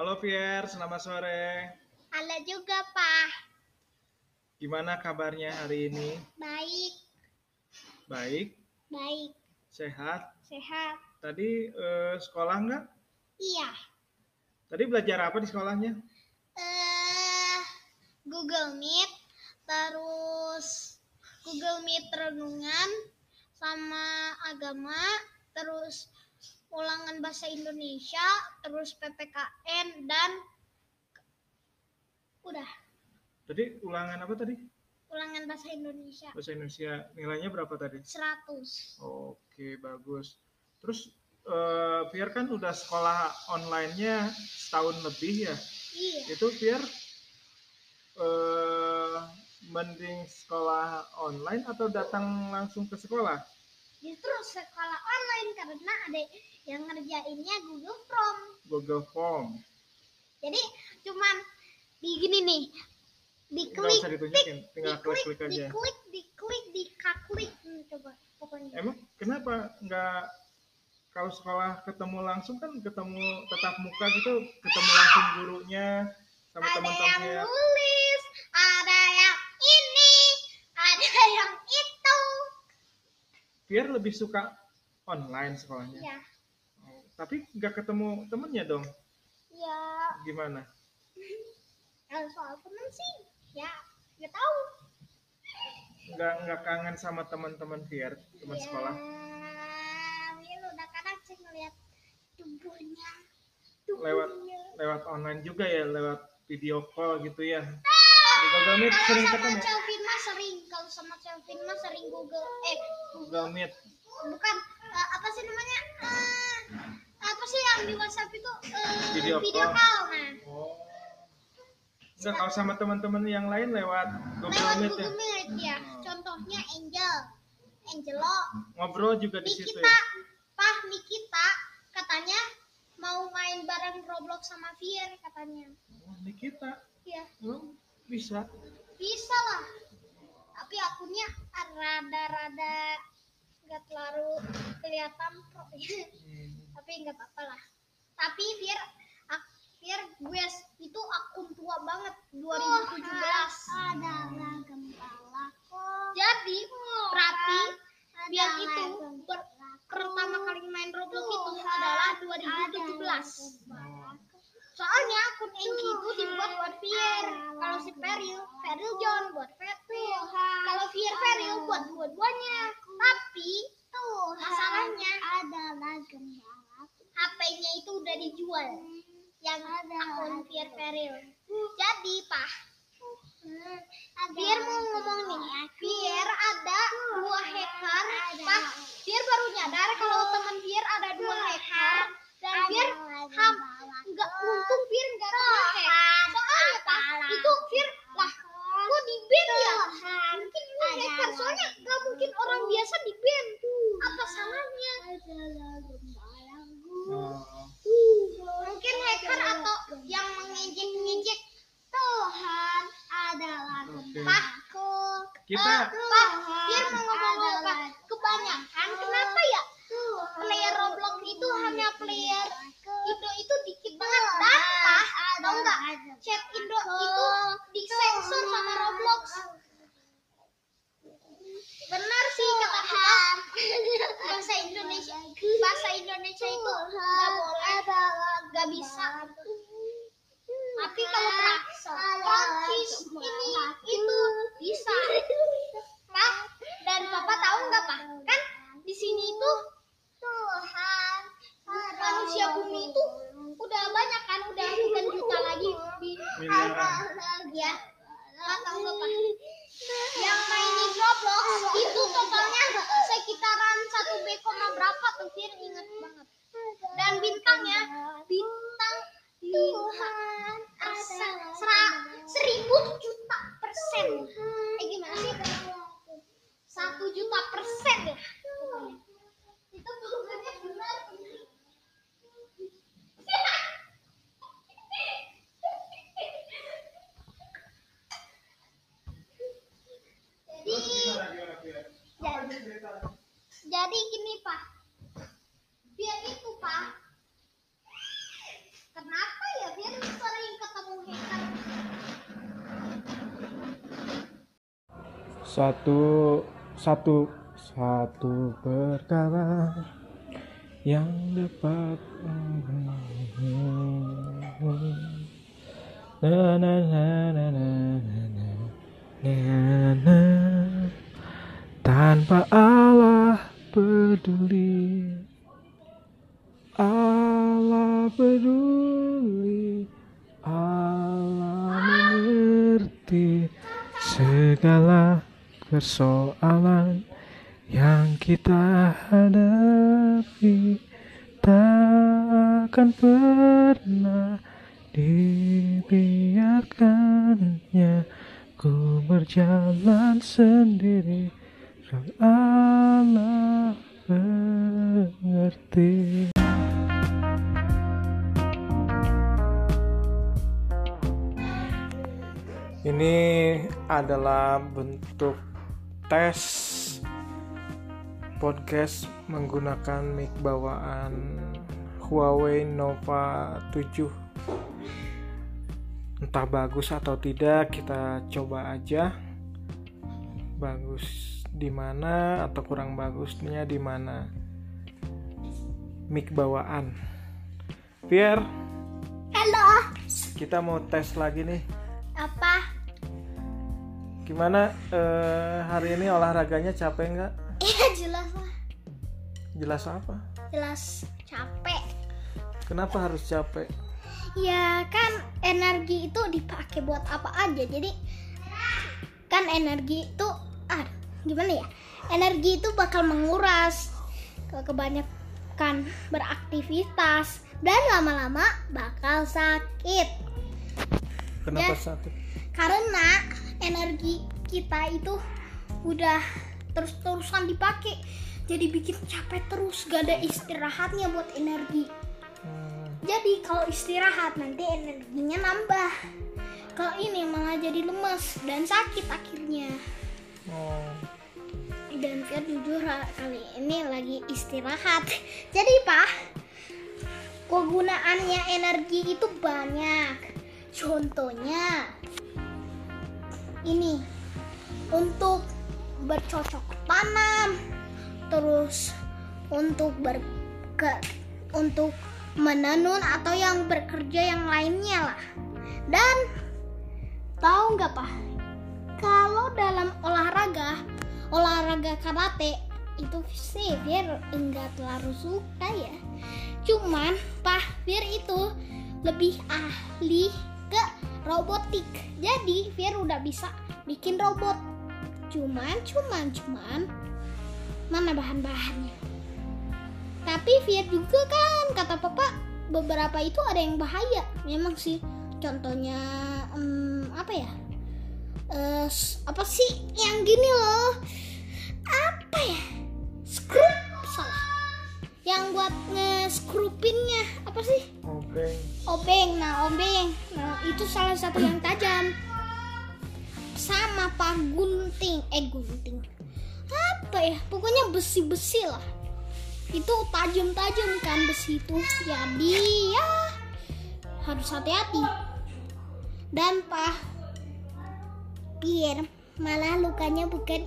Halo Fier, selamat sore. Halo juga, Pak. Gimana kabarnya hari ini? Baik, Baik, baik, sehat. sehat. Tadi eh, sekolah nggak? Iya. Tadi belajar apa di sekolahnya? Eh, Google Meet, terus Google Meet renungan sama agama, terus ulangan bahasa Indonesia, terus PPKN dan udah Tadi ulangan apa tadi? ulangan bahasa Indonesia Bahasa Indonesia. Nilainya berapa tadi? 100. Oke, bagus. Terus eh Fier kan udah sekolah online-nya setahun lebih ya. Iya. Itu Fier eh mending sekolah online atau datang langsung ke sekolah? Justru sekolah online karena ada yang ngerjainnya Google Form. Google Form. Jadi cuman di gini nih, diklik, diklik, aja. diklik, diklik, dikaklik, hmm, coba pokoknya. Emang kenapa nggak kalau sekolah ketemu langsung kan ketemu tetap muka gitu, ketemu langsung gurunya sama ada yang teman-temannya. nulis, ada yang ini, ada yang itu. Biar lebih suka online sekolahnya. Ya, Oh, Tapi nggak ketemu temennya dong. ya. Gimana? Kalau soal temen sih, ya nggak tahu. Nggak nggak kangen sama teman-teman Fier, teman ya, sekolah. Ya, udah kadang sih ngeliat tubuhnya. Lewat tubuhnya. lewat online juga ya, lewat video call gitu ya. Di Google Meet Kalau sering sama ketemu. Kelvin mah sering, kalau sama Kelvin mah sering Google, eh Google Meet. bukan eh, apa sih namanya? Eh, apa sih yang di WhatsApp itu eh, Video call. call nah. Oh. Kalau sama teman-teman yang lain lewat Google Lewat Meet ya. Google Meet ya. Oh. Contohnya Angel, Angelo, Ngobrol juga di situ Nikita, ya. Pah Nikita katanya mau main bareng Roblox sama Vier katanya. Oh, Nikita. Iya, Oh, bisa. bisa lah. Tapi akunnya rada-rada nggak terlalu kelihatan pro. Hmm. Tapi nggak apa-apa lah. Tapi biar biar gue itu akun tua banget 2017 ada gembala jadi berarti biar itu ber- pertama kali main Roblox itu adalah 2017 Oh. soalnya akun Enki itu dibuat buat Fier kalau si Peril Peril John buat Petil kalau Fier Peril buat dua-duanya tapi tuh masalahnya adalah gembala HP-nya itu udah dijual yang akun Fier Peril jadi Pak Biar mau ngomong nih, biar ada dua hacker, Pak. Biar baru nyadar kalau teman biar ada dua hacker dan biar ham nggak untung biar nggak kena hack. Soalnya Pak, itu biar lah kok di ban ya? Mungkin ini hacker, soalnya nggak mungkin orang biasa di ban. Apa salahnya? Oh. Mungkin hacker atau yang mengejek-ngejek Tuhan adalah Oke. Pakku. Kita- Pak, biar mau ngomong apa? Kebanyakan kenapa ya? Player Roblox itu hanya player Indo itu dikit banget dan Pak, tau nggak? Chat Indo itu disensor sama Roblox. Benar sih kata Pak. Bahasa Indonesia, bahasa Indonesia itu nggak boleh, nggak bisa. Tapi kalau pra- Prancis ini itu bisa. Pak dan Papa tahu nggak Pak? Kan di sini itu Tuhan manusia bumi itu udah banyak kan udah bukan juta lagi di Miliaran. ya Pak tahu nggak Pak? Yang mainin Roblox itu totalnya sekitaran 1 B, koma berapa tuh Fir inget banget. Dan bintangnya bintang Tuhan asal sera- seribu juta persen. Eh gimana sih? Satu juta persen ya. pokoknya. Itu pokoknya benar. Jadi jadi, jadi gini Pak. Biar itu Pak. Satu satu satu perkara yang dapat tanpa Allah peduli. Allah peduli. Allah mengerti segala persoalan yang kita hadapi tak akan pernah dibiarkannya. Ku berjalan sendiri Sebab Allah mengerti. Ini adalah bentuk tes podcast menggunakan mic bawaan Huawei Nova 7 entah bagus atau tidak kita coba aja. Bagus di mana atau kurang bagusnya di mana mic bawaan? Pierre Halo. kita mau tes lagi nih. Apa? Gimana eh, hari ini olahraganya capek nggak Iya jelas lah. jelas apa Jelas capek. kenapa harus capek Ya kan energi itu dipakai buat apa aja. Jadi kan energi itu ah gimana ya? Energi itu bakal menguras ke kebanyakan beraktivitas dan lama-lama bakal sakit. kenapa Ya. sakit Karena energi kita itu udah terus-terusan dipakai. Jadi bikin capek terus gak ada istirahatnya buat energi. Hmm, Jadi kalau istirahat nanti energinya nambah. Kalau ini malah jadi lemes dan sakit akhirnya. oh Dan Fir jujur kali ini lagi istirahat. Jadi pak, kegunaannya energi itu banyak. Contohnya ini untuk bercocok tanam, terus untuk berke untuk menenun atau yang bekerja yang lainnya lah. Dan tahu nggak pak? Kalau dalam olahraga, olahraga karate itu sih Fir enggak terlalu suka ya. Cuman Pak Fir itu lebih ahli ke robotik. Jadi Fir udah bisa bikin robot. Cuman, cuman, cuman mana bahan-bahannya? Tapi Fir juga kan kata papa beberapa itu ada yang bahaya. Memang sih. Contohnya em, apa ya? S- apa sih yang gini loh? Apa ya? Skrup salah. Yang buat nge-skrupinnya apa sih? Obeng Obeng, nah obeng, nah itu salah satu yang tajam. Sama pak gunting, eh gunting. Apa ya? Pokoknya besi-besi lah. Itu tajam-tajam kan besi itu. Jadi ya harus hati-hati. Dan pak Fir malah lukanya bukan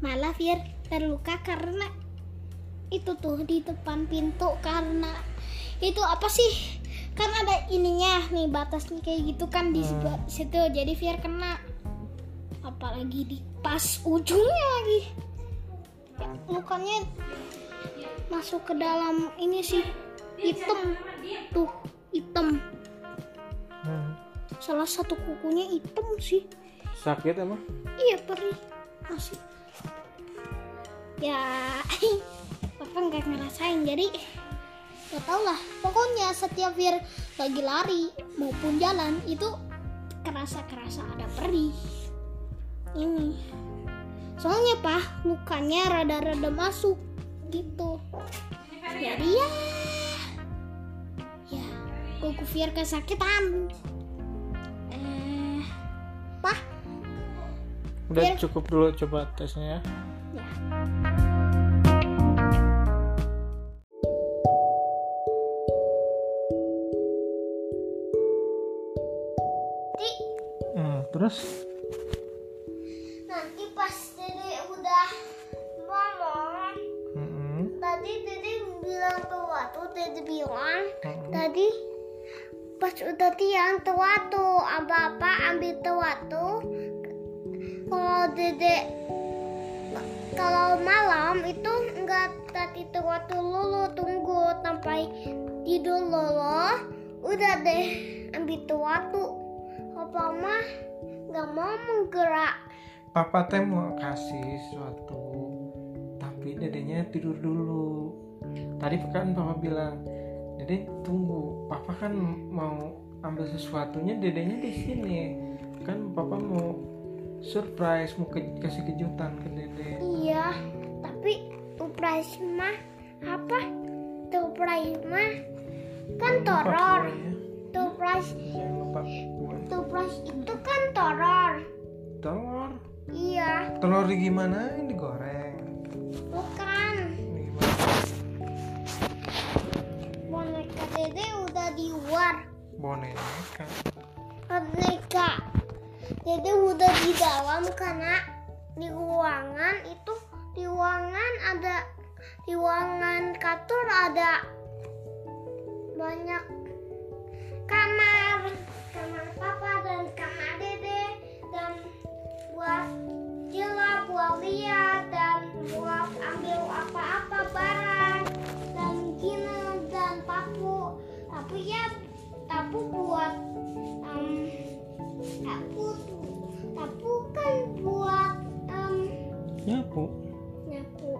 malah Fir terluka karena itu tuh di depan pintu karena itu apa sih kan ada ininya nih batasnya kayak gitu kan di Hmm. situ. Jadi Fir kena. Apalagi di pas ujungnya lagi. Ya, lukanya masuk ke dalam ini sih hitam. Tuh hitam. Hmm, salah satu kukunya hitam sih. Sakit emang? Iya perih. Masih. Ya, papa nggak ngerasain jadi nggak tau lah. Pokoknya setiap Fir lagi lari maupun jalan itu kerasa kerasa ada perih. Ini. Soalnya pak lukanya rada-rada masuk gitu. Jadi ya, ya kuku Fir kesakitan. Eh, pak udah cukup dulu coba tesnya ya terus nanti pas dede udah ngomong mm -hmm. tadi dede bilang tua waktu dede bilang mm -hmm. tadi pas udah tiang ke waktu apa apa ambil ke waktu kalau dede kalau malam itu enggak tadi ke waktu lulu tunggu sampai tidur lolo udah deh ambil tua waktu apa mah nggak mau menggerak. Papa teh mau kasih sesuatu tapi dedenya tidur dulu. Tadi kan papa bilang dede tunggu. Papa kan mau ambil sesuatunya dedenya di sini. Kan papa mau surprise mau ke- kasih kejutan ke dede. Iya tapi surprise mah apa? Surprise mah kan kuenya. surprise surprise itu kan teror telur? Iya. Telur gimana ini digoreng. Bukan. Boneka dede udah di luar. Boneka. Boneka dede udah di dalam karena di ruangan itu di ruangan ada di ruangan kantor ada banyak kamar kamar papa dan kamar dede dan buat jela buat lihat dan buat ambil apa-apa barang dan gini dan papu. Tapi ya tapu buat em tapu tapu kan buat em nyapu. nyapu.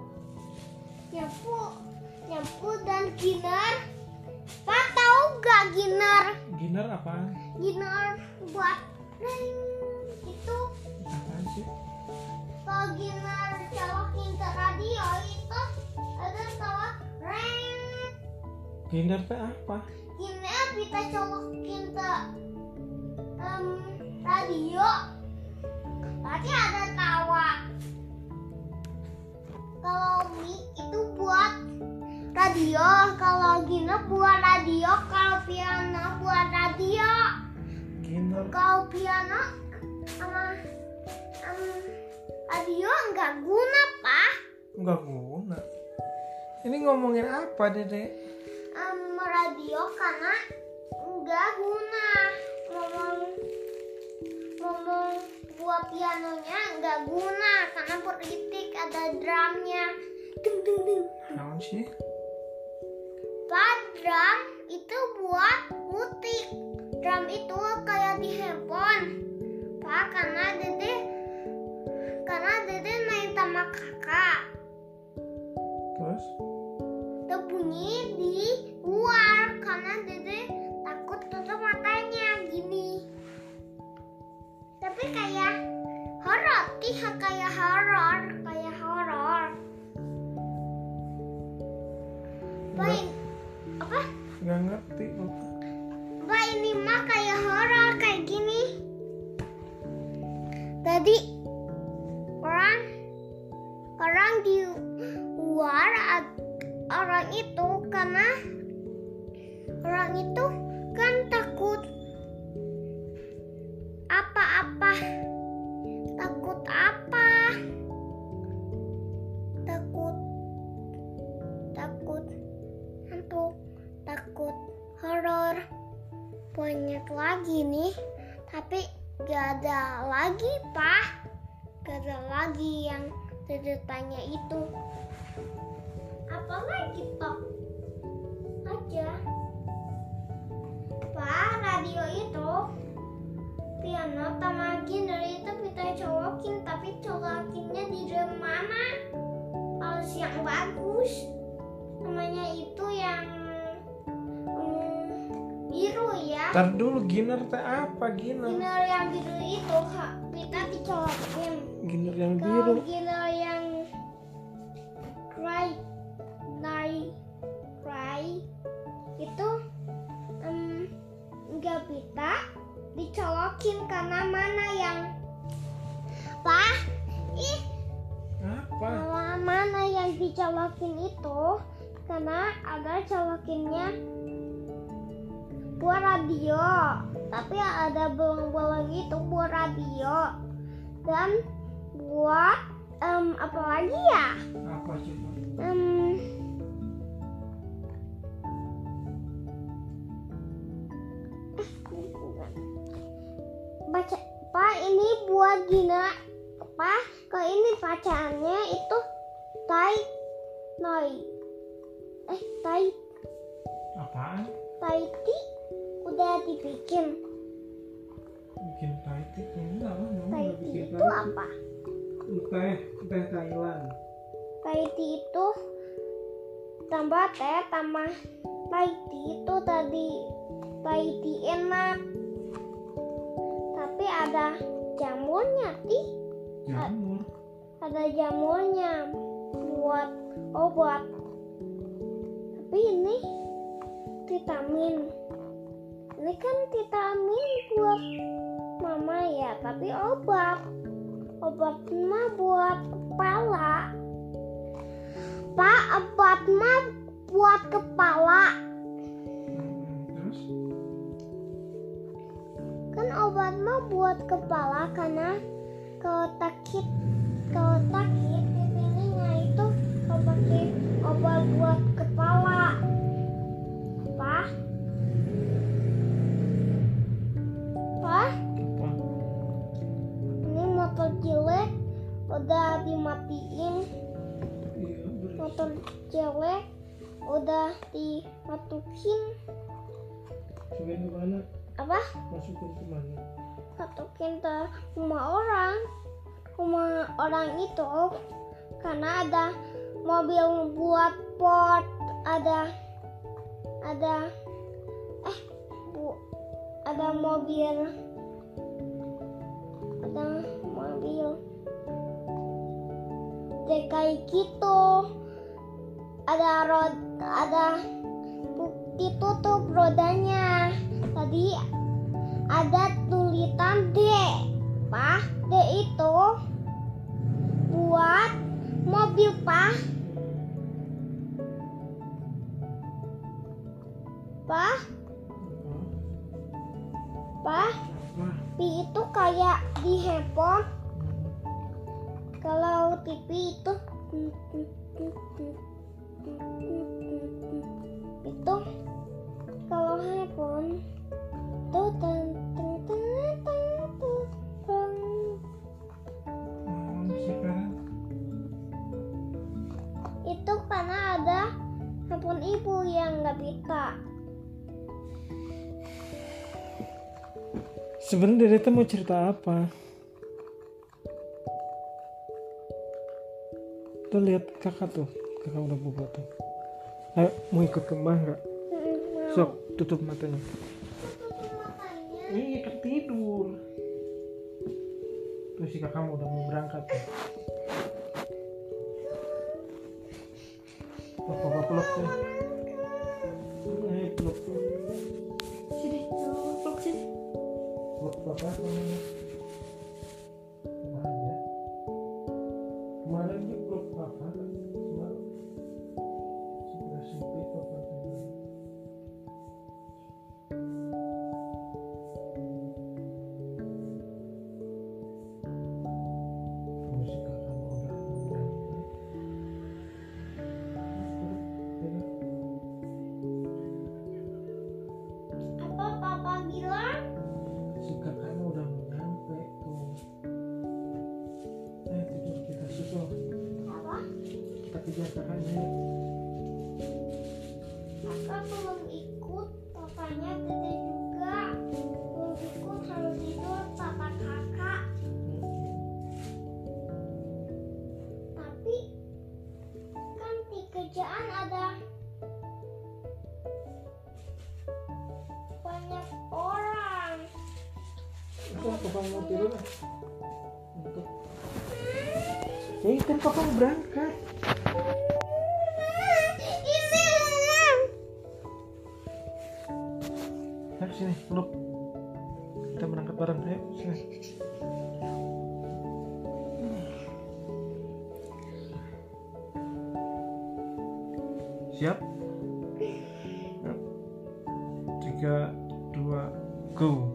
Nyapu nyapu dan giner pak tahu gak giner? Giner apa? Giner buat ring itu apa sih? Kalau giner colokin ke radio itu ada tawa ring giner teh apa? Giner kita colokin ke em, radio. Berarti ada tawa. Kalau mic itu buat radio kalau giner buat radio kalau piano buat radio. Giner kalau piano sama em, radio nggak guna pak. Nggak guna. Ini ngomongin apa dede? Em, radio karena nggak guna. Ngomong ngomong buat pianonya nggak guna karena politik ada drumnya. Ding ding ding. Sih Pak, drum itu buat musik drum itu kayak di handphone. Pak karena dede karena dede main sama kakak. Terus? Terbunyi di luar karena dede takut tutup matanya gini. Tapi kayak horor tiha kayak nggak ngerti. Apa ini mah kayak horor kayak gini. Tadi orang orang di luar orang itu karena orang itu banyak lagi nih. Tapi gak ada lagi pak. Gak ada lagi yang ceritanya itu. Apa lagi pak? Aja. Pak radio itu piano sama gitar itu kita colokin tapi colokinnya di mana harus yang bagus namanya itu yang biru ya. Ntar dulu giner teh apa giner? Gitar yang biru itu Kak, kita dicolokin. giner yang Kalau biru. Gitar yang cry, cry, cry itu em, nggak bisa dicolokin karena mana yang Pak, ih. Apa? Kalau mana yang dicolokin itu? Karena ada colokinnya buat radio. Tapi ada bolong-bolong itu buat radio. Dan buat um, apa lagi ya? Apa sih? Um, baca pak ini buat gina? Apa? Kalau ini bacaannya itu tai noi. Eh tai. Apaan? Taiti? Udah dibikin. Bikin Taiti enggak lah nggak taiti bikin itu apa? Teh teh Thailand. Taiti itu tambah teh tambah taiti itu tadi taiti enak. Tapi ada jamurnya ti. Jamur. Ada jamurnya buat obat tapi ini vitamin ini kan vitamin buat mama ya tapi obat. Obat mah buat kepala. Pak obat mah buat kepala. Terus? Kan obat mah buat kepala karena kalau sakit kalau sakit pipinya itu kalau pakai obat buat kepala motor jelek udah dimatukin masukin ke mana? Apa? Masukin ke mana? Masukin ke rumah orang. Rumah orang itu karena ada mobil buat pot ada ada eh bu ada mobil ada mobil. Kayak gitu ada rod ada ditutup rodanya. Tadi ada tulisan D. Pak D itu buat mobil Pak. Pak. Pak P itu kayak di handphone. Kalau TV itu itu kalau handphone tuh teng teng teng teng tuh teng. Itu karena ada handphone ibu yang nggak bisa. Sebenarnya Dede tuh mau cerita apa? Tuh lihat kakak tuh kakak udah bobo tuh. Ayo mau ikut ke mbah nggak? Sok tutup matanya. Iya kan tidur tuh si kakak udah mau berangkat tuh. Peluk, papa peluk tuh yuk. kakak belum ikut papanya dede juga. Belum ikut harus tidur papa kakak. Tapi kan di kerjaan ada banyak orang. Udah papa mau tidur lah. Untuk eh kan papa mau berangkat ayo sini peluk. Kita berangkat bareng. Ayo sini. Siap? Tiga dua go